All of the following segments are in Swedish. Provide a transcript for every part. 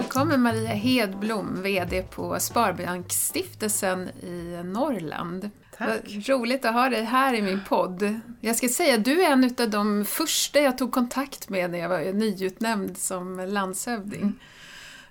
Välkommen Maria Hedblom, VD på Sparbanksstiftelsen i Norrland. Tack. Vad roligt att ha dig här i min podd. Jag ska säga, du är en av de första jag tog kontakt med när jag var nyutnämnd som landshövding.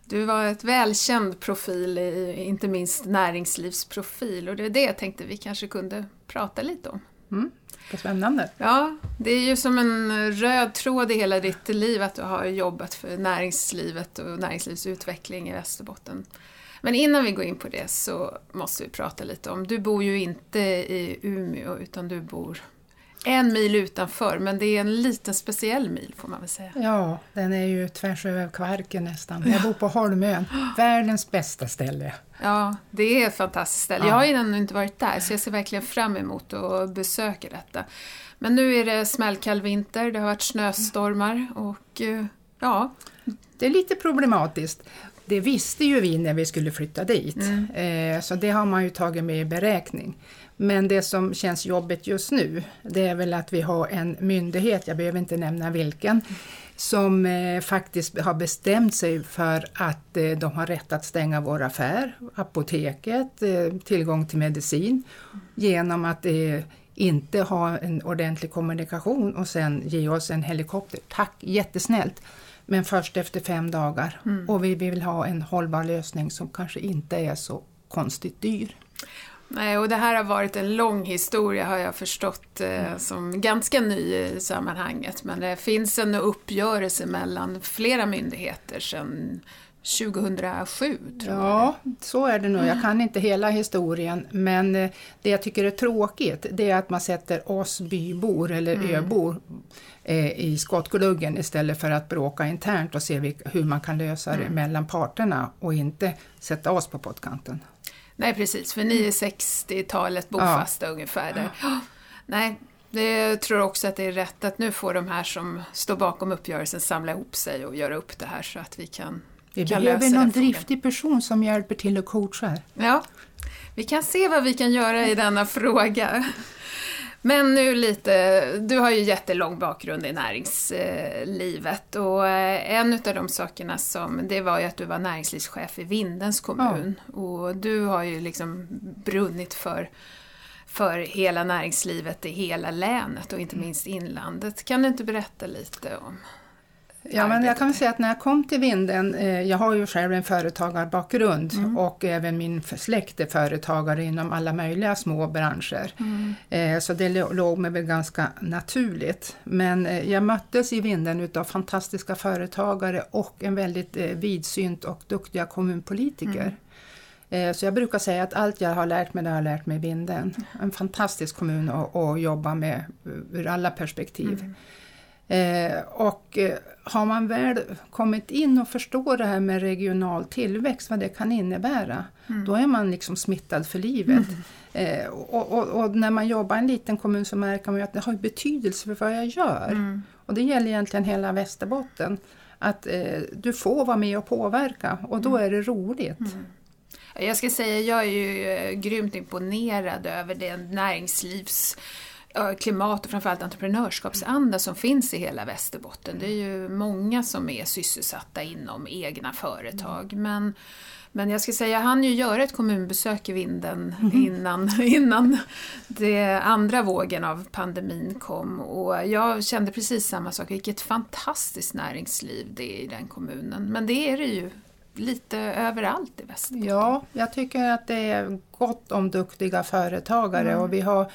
Du var ett välkänd profil, inte minst näringslivsprofil och det är det jag tänkte vi kanske kunde prata lite om. Mm. Vad spännande. Ja, det är ju som en röd tråd i hela ditt liv att du har jobbat för näringslivet och näringslivsutveckling i Västerbotten. Men innan vi går in på det så måste vi prata lite om, du bor ju inte i Umeå utan du bor en mil utanför, men det är en liten speciell mil får man väl säga. Ja, den är ju tvärs över Kvarken nästan. Jag bor på Holmön, världens bästa ställe. Ja, det är ett fantastiskt ställe. Jag har ju ännu inte varit där, så jag ser verkligen fram emot att besöka detta. Men nu är det smällkall vinter, det har varit snöstormar och eh, ja. Det är lite problematiskt. Det visste ju vi när vi skulle flytta dit, Mm. eh, så det har man ju tagit med i beräkning. Men det som känns jobbigt just nu, det är väl att vi har en myndighet, jag behöver inte nämna vilken, som eh, faktiskt har bestämt sig för att eh, de har rätt att stänga vår affär, apoteket, eh, tillgång till medicin, genom att eh, inte ha en ordentlig kommunikation och sen ge oss en helikopter. Tack, jättesnällt! Men först efter fem dagar. Och vi vill ha en hållbar lösning som kanske inte är så konstigt dyr. Nej, och det här har varit en lång historia har jag förstått eh, som ganska ny i sammanhanget. Men det finns en uppgörelse mellan flera myndigheter sedan 2007 tror jag. Ja, så är det nog. Jag kan inte hela historien, men eh, det jag tycker är tråkigt det är att man sätter oss bybor eller öbor eh, i skottgluggen istället för att bråka internt och se hur man kan lösa det mellan parterna och inte sätta oss på pottkanten. Nej, precis, för ni är 60-talet bofasta ungefär där. Ja. Nej, det tror också att det är rätt att nu får de här som står bakom uppgörelsen samla ihop sig och göra upp det här så att vi kan, Vi kan behöver någon driftig person som hjälper till och coachar. Ja, vi kan se vad vi kan göra i denna fråga. Men nu lite, du har ju jättelång bakgrund i näringslivet och eh, en av de sakerna som, det var ju att du var näringslivschef i Vindens kommun. Och du har ju liksom brunnit för, för hela näringslivet i hela länet och inte minst inlandet. Kan du inte berätta lite om Ja, men jag kan säga att när jag kom till Vinden, eh, jag har ju själv en företagarbakgrund Mm. och även min släkt är företagare inom alla möjliga små branscher. Mm. Eh, så det lå- låg mig väl ganska naturligt. Men eh, jag möttes i Vinden utav fantastiska företagare och en väldigt vidsynt och duktiga kommunpolitiker. Eh, Så jag brukar säga att allt jag har lärt mig, det har jag lärt mig i Vindeln. En fantastisk kommun att, att jobba med ur alla perspektiv. Eh, och eh, har man väl kommit in och förstår det här med regional tillväxt, vad det kan innebära, då är man liksom smittad för livet. Eh, och, och, och när man jobbar i en liten kommun så märker man ju att det har betydelse för vad jag gör. Och det gäller egentligen hela Västerbotten. Att eh, du får vara med och påverka och då är det roligt. Jag ska säga, jag är ju grymt imponerad över det näringslivs klimat och framförallt entreprenörskapsanda som finns i hela Västerbotten. Det är ju många som är sysselsatta inom egna företag. Men, men jag ska säga, jag hann ju göra ett kommunbesök i Vinden innan, innan det andra vågen av pandemin kom. Och jag kände precis samma sak, vilket fantastiskt näringsliv det är i den kommunen. Men det är det ju lite överallt i Västerbotten. Ja, jag tycker att det är gott om duktiga företagare och vi har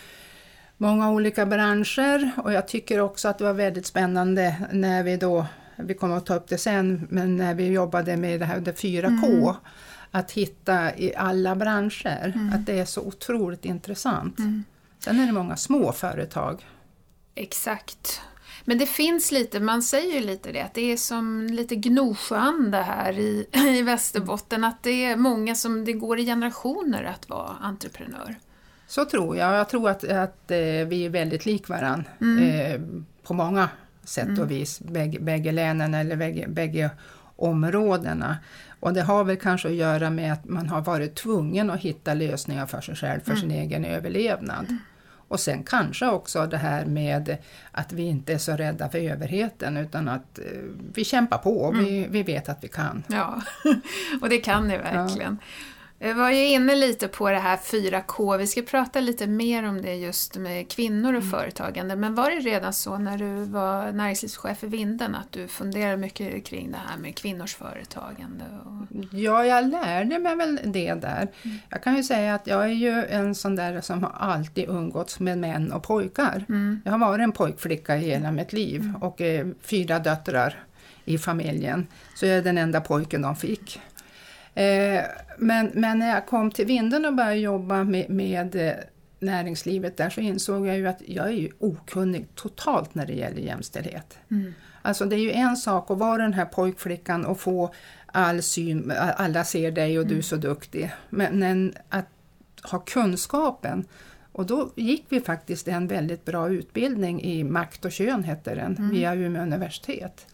många olika branscher och jag tycker också att det var väldigt spännande när vi då, vi kommer att ta upp det sen, men när vi jobbade med det här det 4K, att hitta i alla branscher, att det är så otroligt intressant. Sen är det många små företag. Exakt. Men det finns lite, man säger ju lite det, att det är som lite Gnosjöanda här i, i Västerbotten, att det är många som, det går i generationer att vara entreprenör. Så tror jag. Jag tror att, att eh, vi är väldigt lik varann eh, på många sätt och vis. Bägge, bägge länen eller bägge, bägge områdena. Och det har väl kanske att göra med att man har varit tvungen att hitta lösningar för sig själv, för sin egen överlevnad. Och sen kanske också det här med att vi inte är så rädda för överheten utan att eh, vi kämpar på och mm. vi, vi vet att vi kan. Ja, och det kan ni verkligen. Ja. Jag var ju inne lite på det här 4K, vi ska prata lite mer om det just med kvinnor och mm. företagande. Men var det redan så när du var näringslivschef i Vinden att du funderade mycket kring det här med kvinnors företagande? Och... Ja, jag lärde mig väl det där. Mm. Jag kan ju säga att jag är ju en sån där som har alltid umgåtts med män och pojkar. Mm. Jag har varit en pojkflicka i hela mitt liv mm. och eh, fyra döttrar i familjen. Så jag är den enda pojken de fick. Eh, men, men när jag kom till Vindeln och började jobba med, med eh, näringslivet där så insåg jag ju att jag är ju okunnig totalt när det gäller jämställdhet. Mm. Alltså det är ju en sak att vara den här pojkflickan och få all syn, alla ser dig och du är så duktig. Men, men att ha kunskapen och då gick vi faktiskt en väldigt bra utbildning i makt och kön hette den, mm. via Umeå universitet.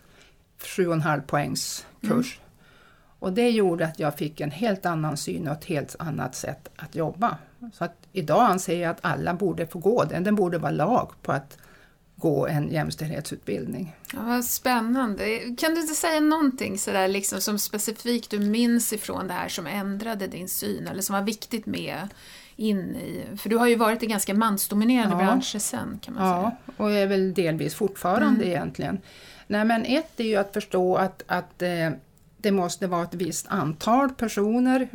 Sju och en halv poängs kurs. Mm. Och det gjorde att jag fick en helt annan syn och ett helt annat sätt att jobba. Så att idag anser jag att alla borde få gå den. Den borde vara lag på att gå en jämställdhetsutbildning. Ja, vad spännande. Kan du inte säga någonting sådär liksom som specifikt du minns ifrån det här som ändrade din syn eller som var viktigt med in i, för du har ju varit i ganska mansdominerande ja. branscher sen kan man ja, säga. Ja, och är väl delvis fortfarande mm. egentligen. Nej men ett är ju att förstå att, att eh, det måste vara ett visst antal personer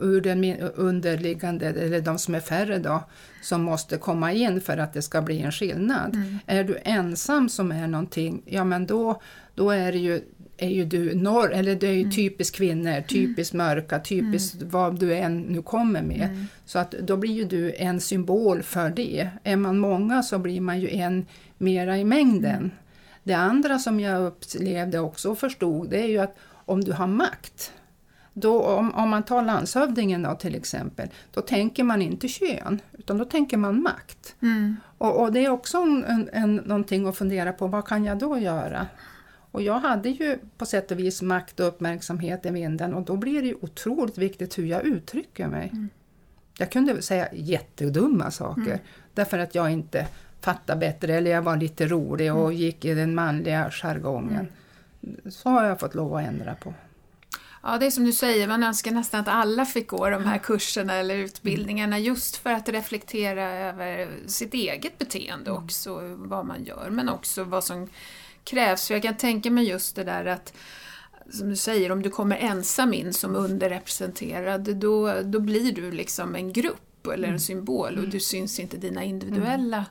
ur den underliggande, eller de som är färre då, som måste komma in för att det ska bli en skillnad. Mm. Är du ensam som är någonting, ja men då, då är det ju är ju du norr, eller det är ju mm. typiskt kvinnor, mm. typiskt mörka, typiskt mm. vad du än nu kommer med. Mm. Så att då blir ju du en symbol för det. Är man många så blir man ju en mera i mängden. Mm. Det andra som jag upplevde också och förstod det är ju att om du har makt, då, om, om man tar landshövdingen då, till exempel, då tänker man inte kön, utan då tänker man makt. Mm. Och, och, det är också en, en, någonting att fundera på, vad kan jag då göra? Och jag hade ju på sätt och vis makt och uppmärksamhet i vinden och då blir det ju otroligt viktigt hur jag uttrycker mig. Mm. Jag kunde säga jättedumma saker mm. därför att jag inte fattade bättre eller jag var lite rolig och mm. gick i den manliga jargongen. Mm så har jag fått lov att ändra på. Ja, det är som du säger, man önskar nästan att alla fick gå de här kurserna eller utbildningarna just för att reflektera över sitt eget beteende mm. också, vad man gör, men också vad som krävs. För jag kan tänka mig just det där att som du säger, om du kommer ensam in som underrepresenterad, då, då blir du liksom en grupp eller en mm. symbol och mm. du syns inte dina individuella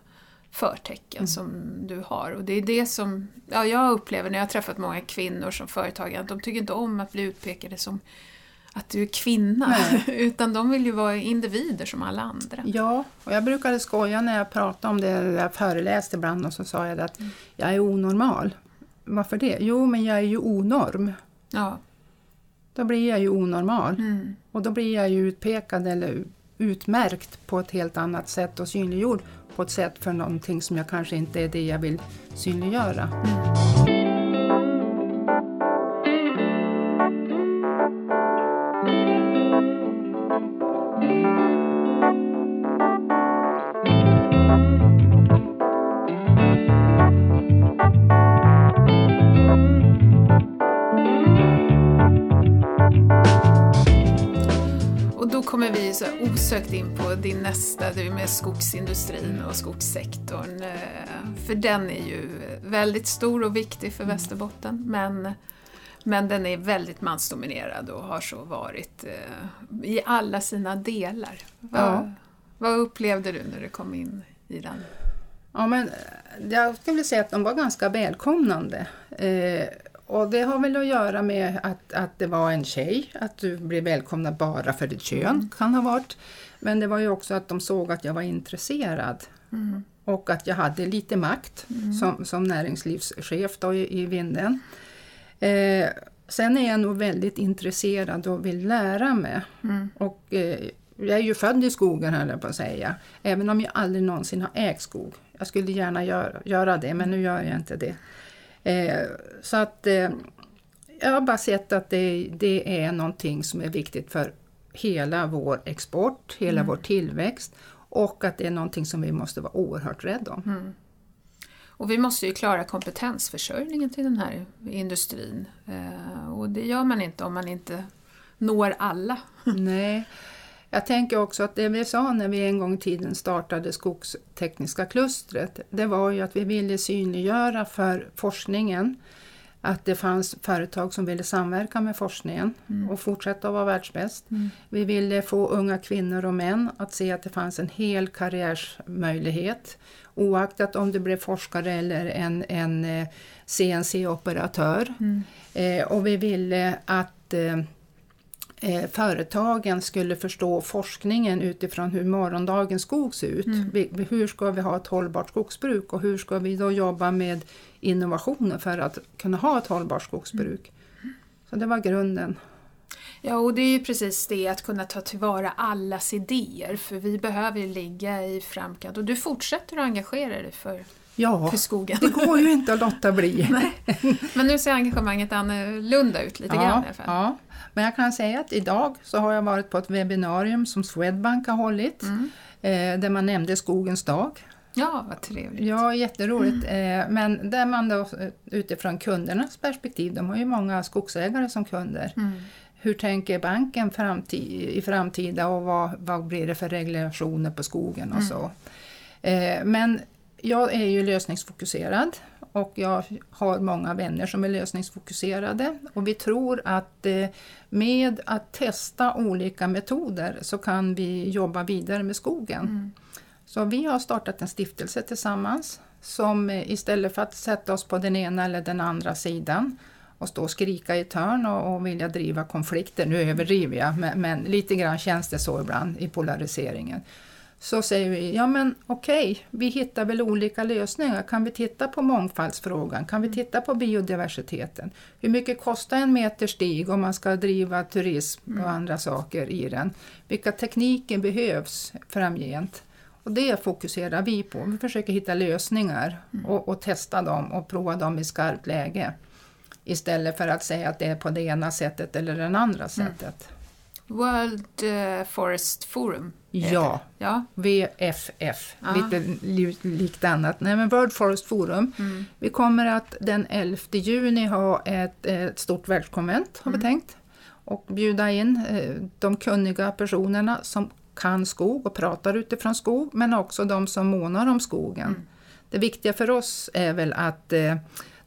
förtecken mm. som du har. Och det är det som ja, jag upplever när jag har träffat många kvinnor som företagare, att de tycker inte om att bli utpekade som att du är kvinna, utan de vill ju vara individer som alla andra. Ja, och jag brukade skoja när jag pratade om det, jag föreläste ibland och så sa jag att mm. jag är onormal. Varför det? Jo, men jag är ju onorm. Ja. Då blir jag ju onormal. Mm. Och då blir jag ju utpekad eller utmärkt på ett helt annat sätt och synliggjord på ett sätt för någonting som jag kanske inte är det jag vill synliggöra. Så osökt in på din nästa, du med skogsindustrin och skogssektorn. Eh, för den är ju väldigt stor och viktig för mm. Västerbotten, men, men den är väldigt mansdominerad och har så varit eh, i alla sina delar. Vad, ja. vad upplevde du när du kom in i den? Ja, men jag skulle säga att de var ganska välkomnande. Och det har väl att göra med att, att det var en tjej, att du blev välkomnad bara för ditt kön, mm. kan ha varit. Men det var ju också att de såg att jag var intresserad. Mm. Och att jag hade lite makt mm. som, som näringslivschef då i, i Vinden. Eh, sen är jag nog väldigt intresserad och vill lära mig. Mm. Och, eh, jag är ju född i skogen höll jag på att säga. Även om jag aldrig någonsin har ägt skog. Jag skulle gärna göra, göra det men nu gör jag inte det. Eh, så att eh, jag har bara sett att det, det är någonting som är viktigt för hela vår export, hela mm. vår tillväxt och att det är någonting som vi måste vara oerhört rädda om. Mm. Och vi måste ju klara kompetensförsörjningen till den här industrin. Eh, och det gör man inte om man inte når alla. Nej. Jag tänker också att det vi sa när vi en gång i tiden startade Skogstekniska klustret, det var ju att vi ville synliggöra för forskningen att det fanns företag som ville samverka med forskningen mm. och fortsätta att vara världsbäst. Mm. Vi ville få unga kvinnor och män att se att det fanns en hel karriärsmöjlighet oaktat om du blev forskare eller en, en eh, CNC-operatör. Mm. Eh, och vi ville att eh, eh, företagen skulle förstå forskningen utifrån hur morgondagens skog ser ut. Mm. Vi, hur ska vi ha ett hållbart skogsbruk och hur ska vi då jobba med innovationer för att kunna ha ett hållbart skogsbruk. Mm. Så det var grunden. Ja, och det är ju precis det att kunna ta tillvara allas idéer för vi behöver ligga i framkant och du fortsätter att engagera dig för Ja, det går ju inte att låta bli. Men nu ser engagemanget annorlunda ut lite ja, grann i alla fall. Ja, men jag kan säga att idag så har jag varit på ett webbinarium som Swedbank har hållit mm. eh, där man nämnde skogens dag. Ja, vad trevligt. Ja, jätteroligt. Mm. Eh, men där man då eh, utifrån kundernas perspektiv, de har ju många skogsägare som kunder. Mm. Hur tänker banken framtid, i framtida och vad, vad blir det för regulationer på skogen och mm. så. Eh, men jag är ju lösningsfokuserad och jag har många vänner som är lösningsfokuserade och vi tror att eh, med att testa olika metoder så kan vi jobba vidare med skogen. Mm. Så vi har startat en stiftelse tillsammans som eh, istället för att sätta oss på den ena eller den andra sidan och stå och skrika i ett hörn och, och vilja driva konflikter, nu överdriver jag, men, men lite grann känns det så ibland i polariseringen så säger vi, ja men okej, okay, vi hittar väl olika lösningar. Kan vi titta på mångfaldsfrågan? Kan vi mm. titta på biodiversiteten? Hur mycket kostar en meter stig om man ska driva turism och mm. andra saker i den? Vilka tekniker behövs framgent? Och det fokuserar vi på. Vi försöker hitta lösningar mm. och, och testa dem och prova dem i skarpt läge. Istället för att säga att det är på det ena sättet eller det andra sättet. World eh, Forest Forum? Ja, ja, VFF, ja. lite likt annat. Nej, men World Forest Forum. Mm. Vi kommer att den 11 juni ha ett, ett stort världskonvent, har mm. vi tänkt. Och bjuda in eh, de kunniga personerna som kan skog och pratar utifrån skog, men också de som månar om skogen. Mm. Det viktiga för oss är väl att eh,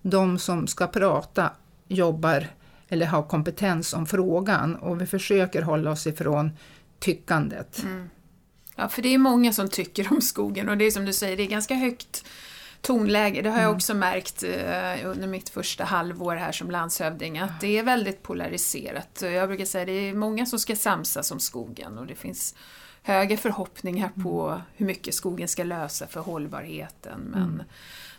de som ska prata jobbar eller har kompetens om frågan och vi försöker hålla oss ifrån tyckandet. Mm. Ja, för det är många som tycker om skogen och det är som du säger, det är ganska högt tonläge. Det har jag mm. också märkt eh, under mitt första halvår här som landshövding att det är väldigt polariserat. Jag brukar säga att det är många som ska samsas om skogen och det finns höga förhoppningar på mm. hur mycket skogen ska lösa för hållbarheten. Men mm.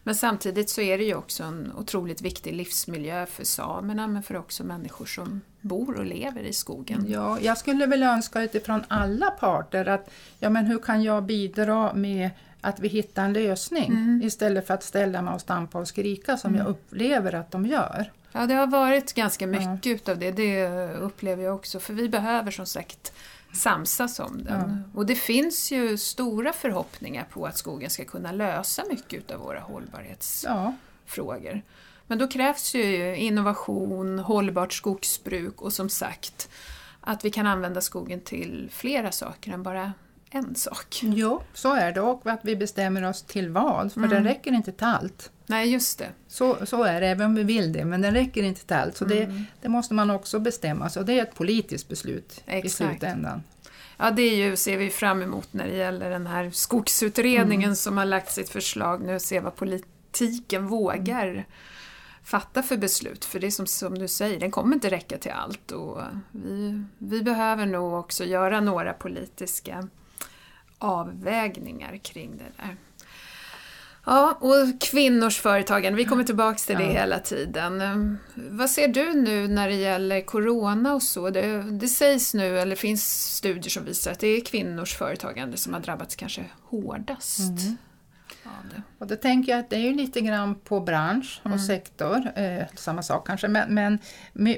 Men samtidigt så är det ju också en otroligt viktig livsmiljö för samerna men för också människor som bor och lever i skogen. Ja, jag skulle väl önska utifrån alla parter att ja, men hur kan jag bidra med att vi hittar en lösning mm. istället för att ställa mig och stampa och skrika som mm. jag upplever att de gör. Ja, det har varit ganska mycket ja. utav det, det upplever jag också. För vi behöver som sagt samsas om den. Ja. Och det finns ju stora förhoppningar på att skogen ska kunna lösa mycket av våra hållbarhetsfrågor. Men då krävs ju innovation, hållbart skogsbruk och som sagt att vi kan använda skogen till flera saker än bara en sak. Jo, så är det och att vi bestämmer oss till vad, för mm. den räcker inte till allt. Nej, just det. Så, så är det, även om vi vill det, men den räcker inte till allt. Så mm. det, det, måste man också bestämma sig och det är ett politiskt beslut Exakt. i slutändan. Ja, det är ju, ser vi fram emot när det gäller den här skogsutredningen mm. som har lagt sitt förslag nu, se vad politiken vågar mm. fatta för beslut. För det är som, som du säger, den kommer inte räcka till allt och vi, vi behöver nog också göra några politiska avvägningar kring det där. Ja, och kvinnors företagande, vi kommer tillbaka till det ja. hela tiden. Ehm, vad ser du nu när det gäller Corona och så? Det, det sägs nu, eller finns studier som visar att det är kvinnors företagande som har drabbats kanske hårdast. Mm. Och då tänker jag att det är ju lite grann på bransch och mm. sektor, eh, samma sak kanske, men, men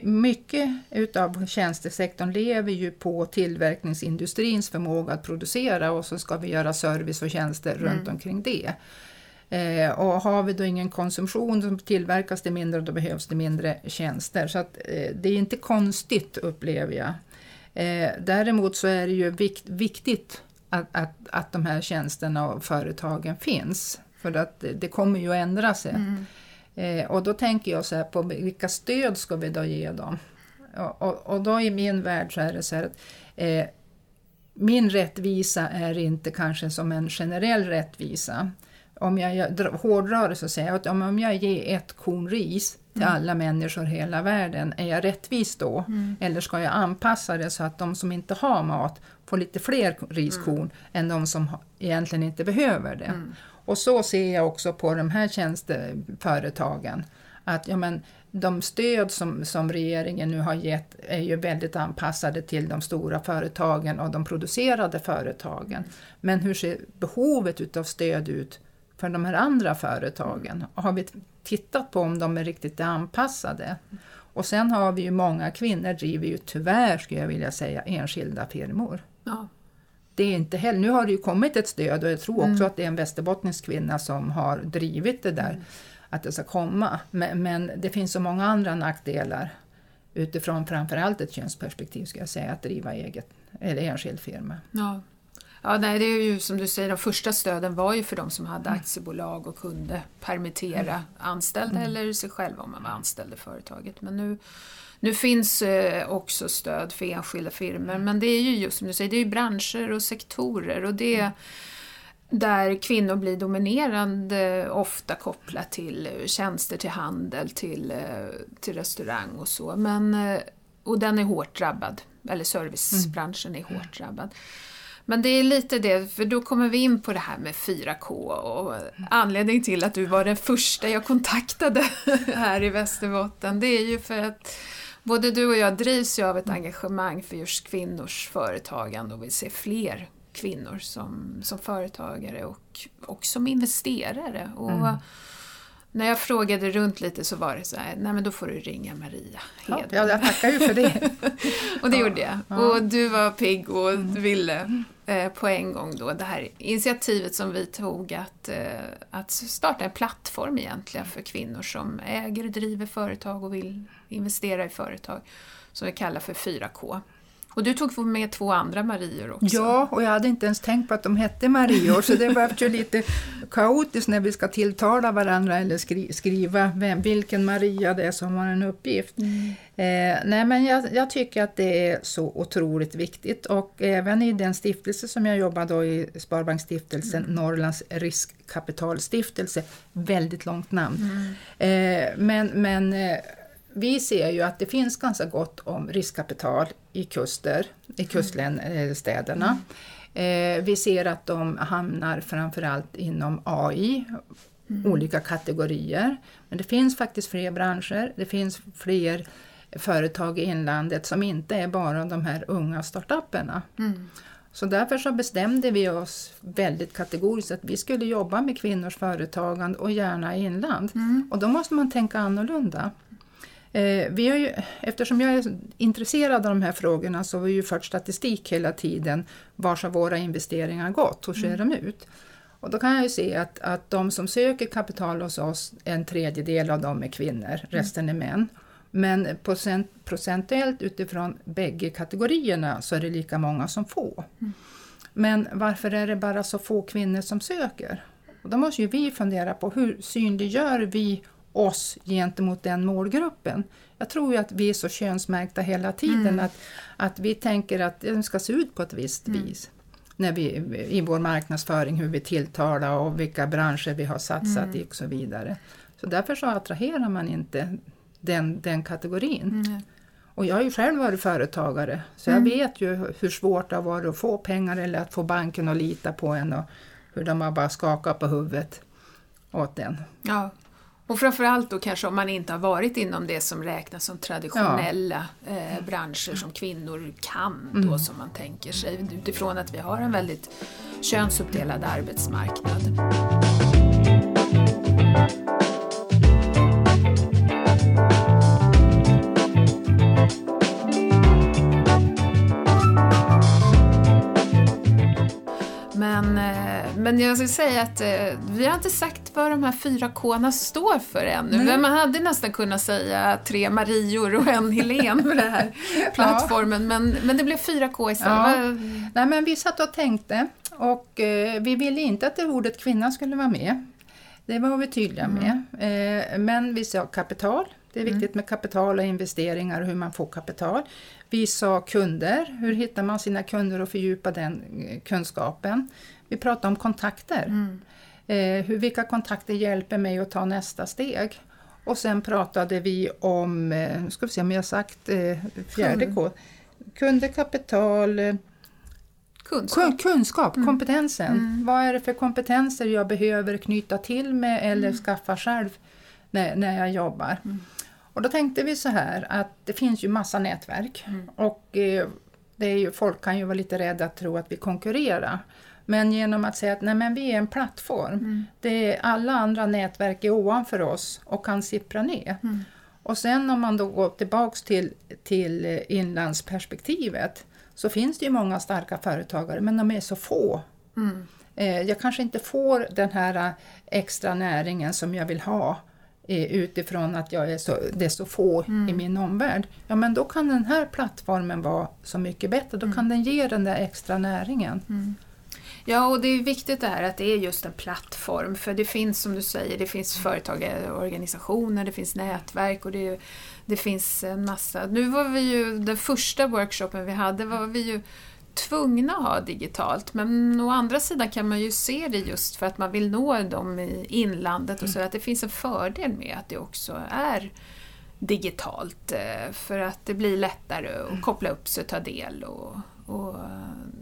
mycket utav tjänstesektorn lever ju på tillverkningsindustrins förmåga att producera och så ska vi göra service och tjänster mm. runt omkring det. Eh, och har vi då ingen konsumtion så tillverkas det mindre och då behövs det mindre tjänster. Så att, eh, det är inte konstigt upplever jag. Eh, däremot så är det ju vikt, viktigt att, att, att de här tjänsterna och företagen finns. För att det kommer ju att ändra sig. Mm. Eh, och då tänker jag så här på vilka stöd ska vi då ge dem? Och, och, och då i min värld så är det så här att eh, min rättvisa är inte kanske som en generell rättvisa. Om jag hårdrar det så säger jag att om jag ger ett korn ris till mm. alla människor i hela världen, är jag rättvis då? Mm. Eller ska jag anpassa det så att de som inte har mat får lite fler riskorn mm. än de som egentligen inte behöver det? Mm. Och så ser jag också på de här tjänsteföretagen. Att ja, men, de stöd som, som regeringen nu har gett är ju väldigt anpassade till de stora företagen och de producerade företagen. Men hur ser behovet utav stöd ut för de här andra företagen? Har vi tittat på om de är riktigt anpassade? Och sen har vi ju många kvinnor driver ju tyvärr, skulle jag vilja säga, enskilda firmor. Ja det är inte heller, nu har det ju kommit ett stöd och jag tror också mm. att det är en västerbottnisk kvinna som har drivit det där, mm. att det ska komma. Men, men, det finns så många andra nackdelar utifrån framförallt ett könsperspektiv, ska jag säga, att driva eget eller enskild firma. Ja. Ja, nej, det är ju som du säger, de första stöden var ju för de som hade mm. aktiebolag och kunde permittera mm. anställda mm. eller sig själva om man var anställd i företaget. Men nu nu finns eh, också stöd för enskilda firmor men det är ju just som du säger, det är branscher och sektorer och det är där kvinnor blir dominerande, ofta kopplat till tjänster, till handel, till, eh, till restaurang och så. Men, eh, och den är hårt drabbad, eller servicebranschen är hårt drabbad. Men det är lite det, för då kommer vi in på det här med 4K och anledningen till att du var den första jag kontaktade här i Västerbotten, det är ju för att både du och jag drivs ju av ett engagemang för just kvinnors företagande och vill se fler kvinnor som, som företagare och, och som investerare. Och mm. När jag frågade runt lite så var det så här, nej men då får du ringa Maria Hed. Ja, jag tackar ju för det. och det ja, gjorde jag. Ja. Och du var pigg och mm. ville eh, på en gång då det här initiativet som vi tog att, eh, att starta en plattform egentligen för kvinnor som äger och driver företag och vill investera i företag som vi kallar för 4K. Och du tog med två andra Marior också. Ja, och jag hade inte ens tänkt på att de hette Marior, så det var ju lite kaotiskt när vi ska tilltala varandra eller skri skriva vem, vilken Maria det är som har en uppgift. Mm. Eh, nej, men jag, jag, tycker att det är så otroligt viktigt och även i den stiftelse som jag jobbar då i, Sparbanksstiftelsen, mm. Norrlands riskkapitalstiftelse, väldigt långt namn. Mm. Eh, men men eh, vi ser ju att det finns ganska gott om riskkapital i kuster, i kuststäderna. Mm. Eh, vi ser att de hamnar framförallt inom AI, mm. olika kategorier. Men det finns faktiskt fler branscher, det finns fler företag i inlandet som inte är bara de här unga startupperna. Mm. Så därför så bestämde vi oss väldigt kategoriskt att vi skulle jobba med kvinnors företagande och gärna i inland. Mm. Och då måste man tänka annorlunda. Eh, vi har ju, eftersom jag är intresserad av de här frågorna så har vi ju fört statistik hela tiden. Var har våra investeringar gått? Hur ser mm. de ut? Och då kan jag ju se att, att de som söker kapital hos oss, en tredjedel av dem är kvinnor, mm. resten är män. Men procent, procentuellt utifrån bägge kategorierna så är det lika många som får. Mm. Men varför är det bara så få kvinnor som söker? Och då måste ju vi fundera på hur synliggör vi oss gentemot den målgruppen. Jag tror ju att vi är så könsmärkta hela tiden mm. att, att vi tänker att den ska se ut på ett visst mm. vis. När vi, I vår marknadsföring, hur vi tilltalar och vilka branscher vi har satsat mm. i och så vidare. Så därför så attraherar man inte den, den kategorin. Mm. Och jag har ju själv varit företagare så jag mm. vet ju hur svårt det har varit att få pengar eller att få banken att lita på en och hur de har bara skakat på huvudet åt den. Ja, och framförallt då kanske om man inte har varit inom det som räknas som traditionella ja. eh, branscher som kvinnor kan då mm. som man tänker sig utifrån att vi har en väldigt könsuppdelad arbetsmarknad. Men, eh, men jag skulle säga att eh, vi har inte sagt vad de här fyra K står för ännu. Nej. Men man hade nästan kunnat säga tre Marior och en Helen för den här plattformen. Men, men det blev fyra K istället. Ja. Nej, men vi satt och tänkte och eh, vi ville inte att det ordet kvinna skulle vara med. Det var vi tydliga med. Eh, men vi sa kapital. Det är viktigt med kapital och investeringar och hur man får kapital. Vi sa kunder. Hur hittar man sina kunder och fördjupa den eh, kunskapen? Vi pratade om kontakter. Eh, hur, vilka kontakter hjälper mig att ta nästa steg? Och sen pratade vi om, eh, ska vi se om jag sagt eh, fjärde K. Kunder, kapital, eh, Kunskap. Kun- Kunskap, kompetensen. Vad är det för kompetenser jag behöver knyta till med eller skaffa själv när, när jag jobbar? Och då tänkte vi så här att det finns ju massa nätverk och eh, det är ju, folk kan ju vara lite rädda att tro att vi konkurrerar. Men genom att säga att nej, men vi är en plattform, det är, alla andra nätverk är ovanför oss och kan sippra ner. Och sen om man då går tillbaks till, till inlandsperspektivet så finns det ju många starka företagare men de är så få. Eh, Jag kanske inte får den här eh, extra näringen som jag vill ha eh, utifrån att jag är så, det är så få i min omvärld. Ja men då kan den här plattformen vara så mycket bättre, då kan den ge den där extra näringen. Ja, och det är viktigt det här att det är just en plattform. För det finns, som du säger, det finns företagarorganisationer, det finns nätverk och det, det finns en massa. Nu var vi ju, den första workshopen vi hade var vi ju tvungna att ha digitalt. Men å andra sidan kan man ju se det just för att man vill nå dem i inlandet och så, att det finns en fördel med att det också är digitalt. eh, För att det blir lättare att koppla upp sig och ta del och, och,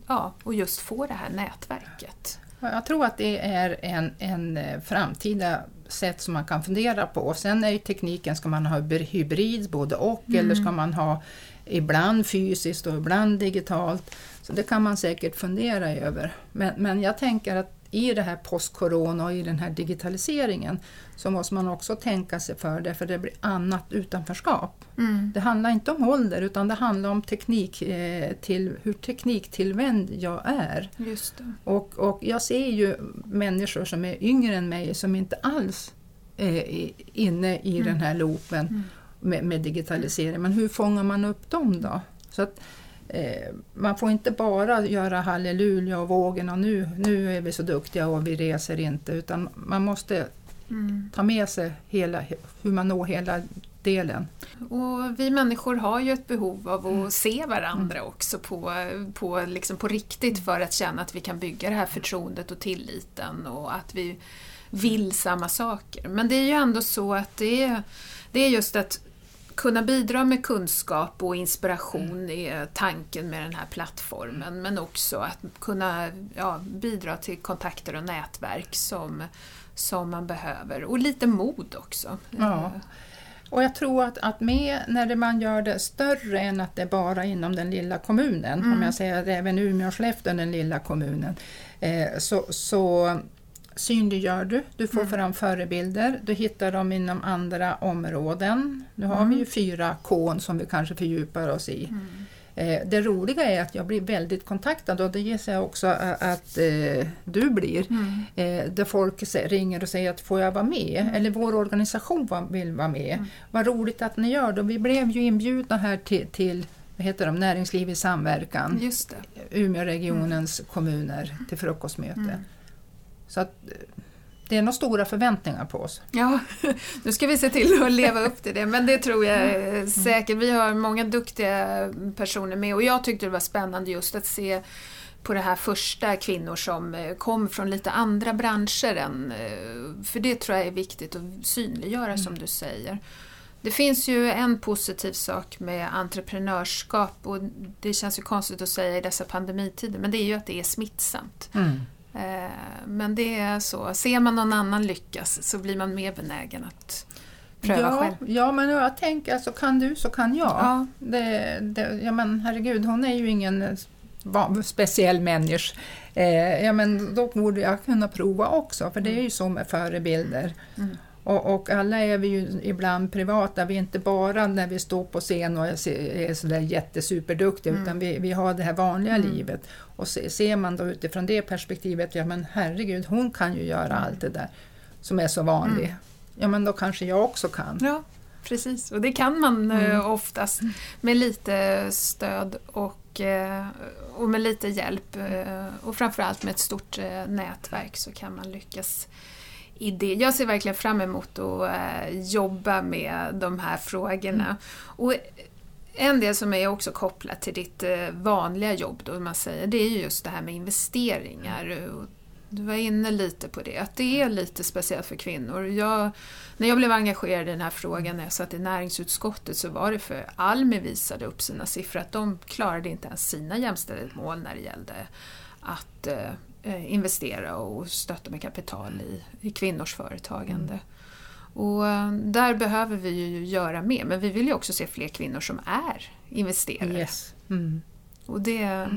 ja, och just få det här nätverket. Ja, Jag tror att det är en, en eh, framtida sätt som man kan fundera på. Sen är ju tekniken, ska man ha hyb- hybrid, både och, eller ska man ha ibland fysiskt och ibland digitalt? Så det kan man säkert fundera över. Men, men jag tänker att i det här post-corona och i den här digitaliseringen så måste man också tänka sig för det, för det blir annat utanförskap. Det handlar inte om ålder utan det handlar om teknik, eh, till, hur tekniktillvänd jag är. Just det. Och, och jag ser ju människor som är yngre än mig som inte alls är i- inne i den här loopen med, med digitalisering. Men hur fångar man upp dem då? Så att, eh, man får inte bara göra halleluja och vågen och nu, nu är vi så duktiga och vi reser inte. Utan man måste ta med sig hela, hur man når hela delen. Och vi människor har ju ett behov av att se varandra också på, på, liksom på riktigt för att känna att vi kan bygga det här förtroendet och tilliten och att vi vill samma saker. Men det är ju ändå så att det är, det är just att kunna bidra med kunskap och inspiration är tanken med den här plattformen. Men också att kunna ja, bidra till kontakter och nätverk som, som man behöver. Och lite mod också. Ja. Och jag tror att, att med när man gör det större än att det är bara inom den lilla kommunen, om jag säger att även Umeå och Skellefteå är den lilla kommunen, eh, så, så synliggör du, du får fram förebilder, du hittar dem inom andra områden. Nu har vi ju fyra K som vi kanske fördjupar oss i. Eh, Det roliga är att jag blir väldigt kontaktad och det gissar jag också att eh, du blir. Eh, där folk ringer och säger att får jag vara med? Eller vår organisation vill vara med. Vad roligt att ni gör det. Vi blev ju inbjudna här till, till vad heter de, Näringsliv i samverkan, Just det. Umeåregionens kommuner till frukostmöte. Så att, eh, det är nog stora förväntningar på oss. Ja, nu ska vi se till att leva upp till det, men det tror jag är säkert. Vi har många duktiga personer med och jag tyckte det var spännande just att se på det här första kvinnor som eh, kom från lite andra branscher än, eh, för det tror jag är viktigt att synliggöra som du säger. Det finns ju en positiv sak med entreprenörskap och det känns ju konstigt att säga i dessa pandemitider, men det är ju att det är smittsamt. Eh, Men det är så, ser man någon annan lyckas så blir man mer benägen att pröva ja, själv. Ja, men jag tänker alltså kan du så kan jag. Ja. Det, det, ja, men herregud, hon är ju ingen va- speciell människa Eh, ja, men då borde jag kunna prova också, för det är ju så med förebilder. Mm. Och, och, alla är vi ju ibland privata, vi är inte bara när vi står på scen och är, är sådär jättesuperduktiga, mm. utan vi, vi har det här vanliga mm. livet. Och se, ser man då utifrån det perspektivet, ja men herregud, hon kan ju göra allt det där som är så vanligt. Mm. Ja men då kanske jag också kan. Ja, precis. Och det kan man eh, mm. oftast med lite stöd och, eh, och med lite hjälp. Eh, och framförallt med ett stort nätverk så kan man lyckas i det. Jag ser verkligen fram emot att jobba med de här frågorna. Mm. Och en del som är också kopplat till ditt vanliga jobb, då man säger, det är just det här med investeringar du var inne lite på det, att det är lite speciellt för kvinnor. Jag, när jag blev engagerad i den här frågan när jag satt i näringsutskottet så var det för Almi visade upp sina siffror att de klarade inte ens sina jämställdhetsmål när det gällde att eh, investera och stötta med kapital i, i kvinnors företagande. Mm. Och eh, där behöver vi ju göra mer, men vi vill ju också se fler kvinnor som är investerare. Yes. Mm. Och, det,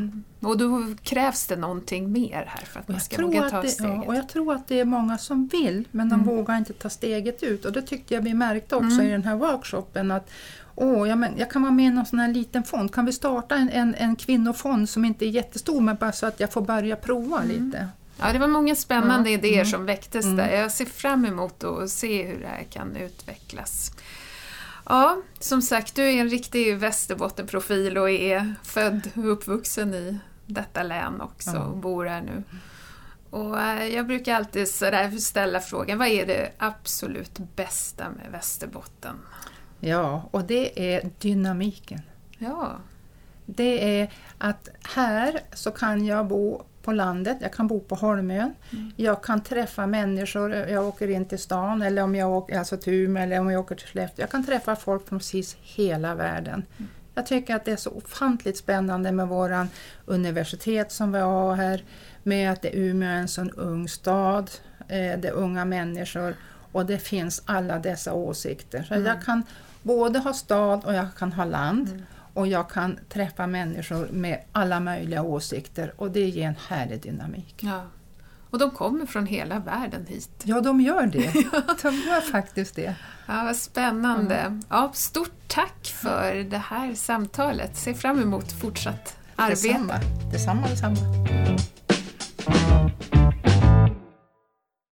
och då krävs det någonting mer här för att man ska våga ta det, steget. Ja, och jag tror att det är många som vill men de mm. vågar inte ta steget ut och det tyckte jag vi märkte också mm. i den här workshopen att Åh, ja, men jag kan vara med i någon sån här liten fond. Kan vi starta en, en, en kvinnofond som inte är jättestor men bara så att jag får börja prova mm. lite? Ja, det var många spännande ja. idéer mm. som väcktes där. Mm. Jag ser fram emot att se hur det här kan utvecklas. Ja, som sagt, du är en riktig Västerbottenprofil och är född och uppvuxen i detta län också och bor här nu. Och eh, jag brukar alltid ställa frågan, vad är det absolut bästa med Västerbotten? Ja, och det är dynamiken. Ja. Det är att här så kan jag bo på landet, jag kan bo på Holmön, mm. jag kan träffa människor, jag åker in till stan eller om jag åker alltså till Umeå eller om jag åker till Skellefteå. Jag kan träffa folk från precis hela världen. Mm. Jag tycker att det är så ofantligt spännande med våran universitet som vi har här, med att det Umeå är en sån ung stad, eh, det är unga människor och det finns alla dessa åsikter. Så mm. jag kan både ha stad och jag kan ha land. Mm och jag kan träffa människor med alla möjliga åsikter och det ger en härlig dynamik. Ja. Och de kommer från hela världen hit. Ja, de gör det. de gör faktiskt det. Ja, vad spännande. Mm. Ja, stort tack för det här samtalet. Ser fram emot fortsatt arbete. Detsamma, detsamma. detsamma.